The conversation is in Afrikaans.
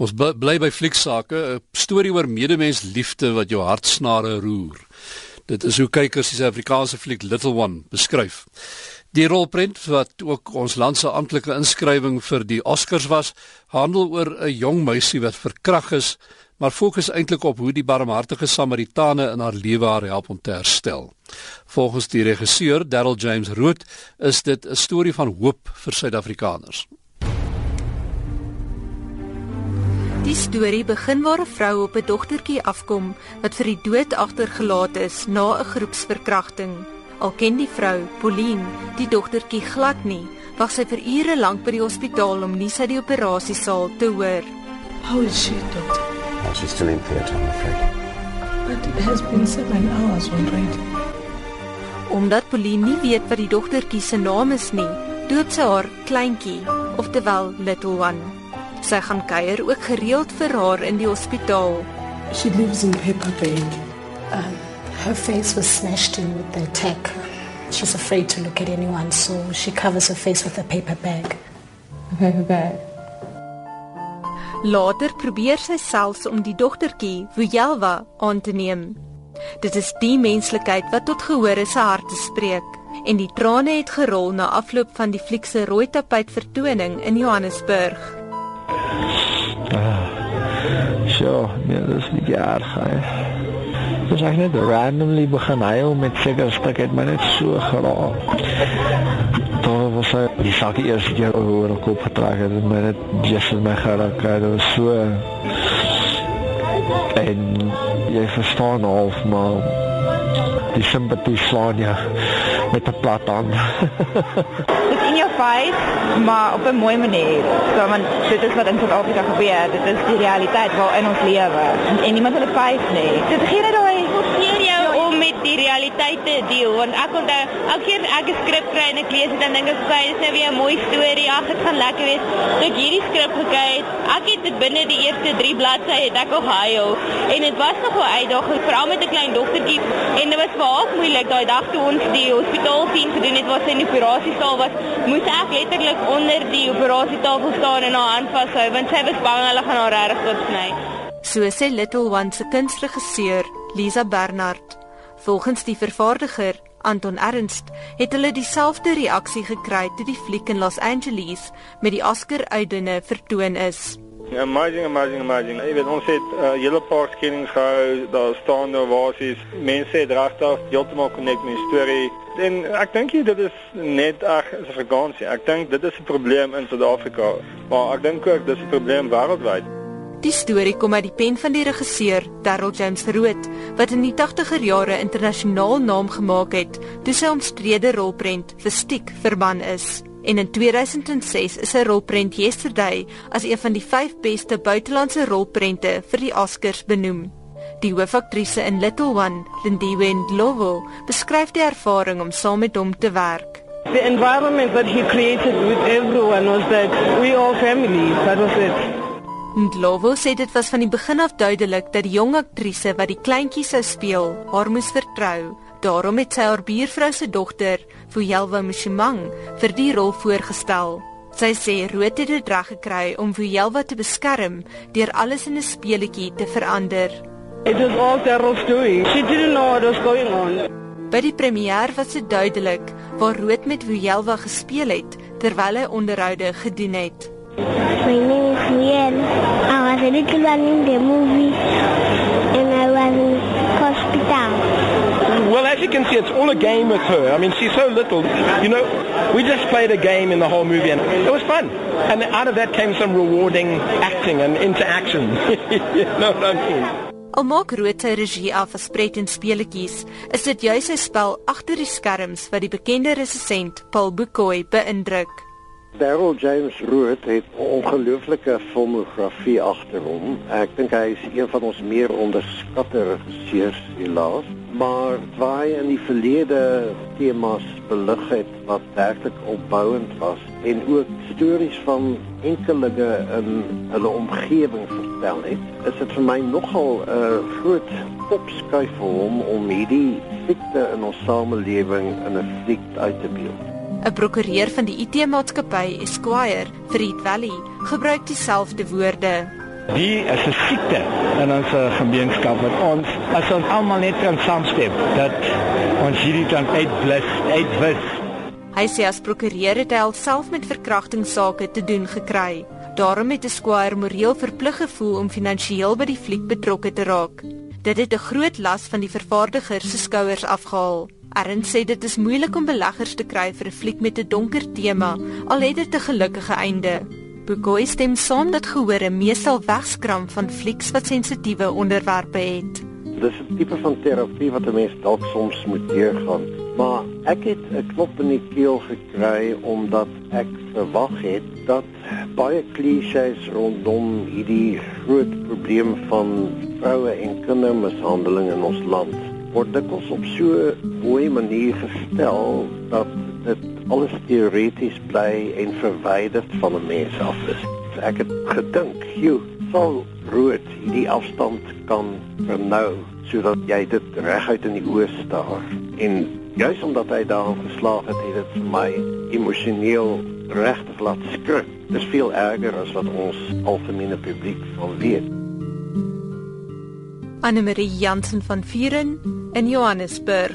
Ons bly by flieksake, 'n storie oor medemensliefde wat jou hartsnare roer. Dit is hoe kykers die Suid-Afrikaanse fliek Little One beskryf. Die rolprent wat ook ons land se amptelike inskrywing vir die Oscars was, handel oor 'n jong meisie wat verkragt is, maar fokus eintlik op hoe die barmhartige Samaritane in haar lewe haar help om te herstel. Volgens die regisseur Darryl James Root is dit 'n storie van hoop vir Suid-Afrikaners. Die storie begin waar 'n vrou op 'n dogtertjie afkom wat vir die dood agtergelaat is na 'n groepsverkrachting. Al ken die vrou, Pauline, die dogtertjie glad nie, wag sy vir ure lank by die hospitaal om nie sy die operasiesaal te hoor. How is she, doctor? Oh, she's still in theatre, I'm afraid. But it has been seven hours already. Omdat Pauline nie weet wat die dogtertjie se naam is nie, doop sy haar kleintjie, oftewel Little One. Sy gaan kuier ook gereeld vir haar in die hospitaal. She lives in Pepper Bay. Um, her face was smashed in with the attack. She's afraid to look at anyone, so she covers her face with a paper bag. A paper bag. Later probeer sy selfs om die dogtertjie, Vujelwa, aan te neem. Dit is die menslikheid wat tot gehore se harte spreek en die trane het gerol na afloop van die fliek se rooi tapijt vertoning in Johannesburg. Ja, nee, dis nie erg nie. Dis ek net randomly begin huil met seker stuk het my net so geraak. Daar was hy die saak eers keer oor op kop getrek het my net just in my geraak. Dit was so en jy verstaan half maar die simpatie slaan ja met 'n plat hand. Face, maar op 'n mooi manier. So want dit is wat in Suid-Afrika gebeur. Dit is die realiteit waarin ons lewe. En niemand wil dit face nie. Dit gee net daai forceer jou om met die realiteit te deel. Want ek onthou elke keer ek 'n skrip kry en ek lees dit dan dink ek, "Oké, dis nou weer 'n mooi storie. Ag, dit gaan lekker wees." Toe ek hierdie skrip gekry het, ek het dit binne die eerste 3 bladsye het ek al gehuil. En dit was nog 'n uitdaging, veral met 'n klein dogtertjie. En dit was vir haar moeilik daai dag toe ons die hospitaal sien gedoen het waar sy in die operasiesaal was, moes ek letterlik onder die operasietafel staan en haar hand vashou want sy was bang hulle gaan haar reg tot sny. So sê Little One se kunstregisseur, Lisa Bernard. Volgens die vervaardiger, Anton Ernst, het hulle dieselfde reaksie gekry toe die fliek in Los Angeles met die Oscar-uitdene vertoon is. Amazing, amazing, amazing. Jy weet ons het 'n uh, hele paar skennings gehou. Daar staan nou basies mense het regtig heeltemal connect met die storie. En ek dink dit is net ag, is 'n vakansie. Ek dink dit is 'n probleem in Suid-Afrika, maar ek dink ook dis 'n probleem wêreldwyd. Die storie kom uit die pen van die regisseur Darryl James Root, wat in die 80er jare internasionaal naam gemaak het toe sy omstrede rolprent vir Stiek verban is. En in 2006 is sy rolprent Yesterday as een van die 5 beste buitelandse rolprente vir die Oscars benoem. Die hoofaktrise in Little One, Lindiwe Ndlovu, beskryf die ervaring om saam met hom te werk. The environment that he created with everyone was that we all family, that was it. Ndlovu sê dit was van die begin af duidelik dat die jong aktrise wat die kleintjie sou speel, haar moes vertrou. Daarom het sy haar buurvrou se dogter, Vujelwa Mshimang, vir die rol voorgestel. Sy sê Rood het dit reg gekry om Vujelwa te beskerm deur alles in 'n speletjie te verander. It was all Daryl's doing. She didn't know what was going on. By die premier was dit duidelik waar Rood met Vujelwa gespeel het terwyl hy onderhoude gedoen het. My name is Riel. One in the movie and I was in hospital. Well, as you can see, it's all a game with her. I mean, she's so little. You know, we just played a game in the whole movie, and it was fun. And out of that came some rewarding acting and interaction. you know what I mean? Al maak Rood sy regie af as pret en speletjies, is dit juis sy spel agter die skerms wat die bekende resensent Paul Bukoy beïndruk. Daryl James Root het 'n ongelooflike filmografie agter hom. Ek dink hy is een van ons meer onderskatte regisseurs helaas, maar waar hy in die verlede temas belig het wat werklik opbouend was en ook stories van enkelinge in hulle omgewing vertel het, is dit vir my nogal 'n uh, groot opskuif vir hom om hierdie siekte in ons samelewing in 'n fliek uit te beeld. 'n Prokureur van die IT-maatskappy Esquire, Fred Valley, gebruik dieselfde woorde. Die is 'n siekte in ons gemeenskap wat ons as ons almal net kan saamstem dat ons hierdie kan uitblus, uitwis. Hy sê as prokureur het hy alself met verkrachtingssake te doen gekry. Daarom het Esquire moreel verplig gevoel om finansiëel by die fliek betrokke te raak. Dit het 'n groot las van die vervaardiger se skouers afgehaal. Arend sê dit is moeilik om beleggers te kry vir 'n fliek met 'n donker tema, al het dit 'n gelukkige einde. Bugoy stem saam dat gehore meestal wegskram van flieks wat sensitiewe onderwerpe het. Dis 'n tipe van terapie wat 'n mens dalk soms moet deurgaan. Maar ek het 'n knop in die keel gekry omdat ek verwag het dat baie klisjées rondom hierdie groot probleem van vroue en kindermishandeling in ons land word dikwels op so 'n mooi manier gestel dat dit alles teoreties bly en verwyderd van 'n mens af is. Ek het gedink, "Joe, sal rood hierdie afstand kan vernou sodat jy dit reguit in die oë staar." En juis omdat hy daarin geslaag het, het dit vir my emosioneel regtig laat skrik. Dis veel erger as wat ons algemene publiek van weet. Anne Marie Jansen van Vieren in Johannesburg.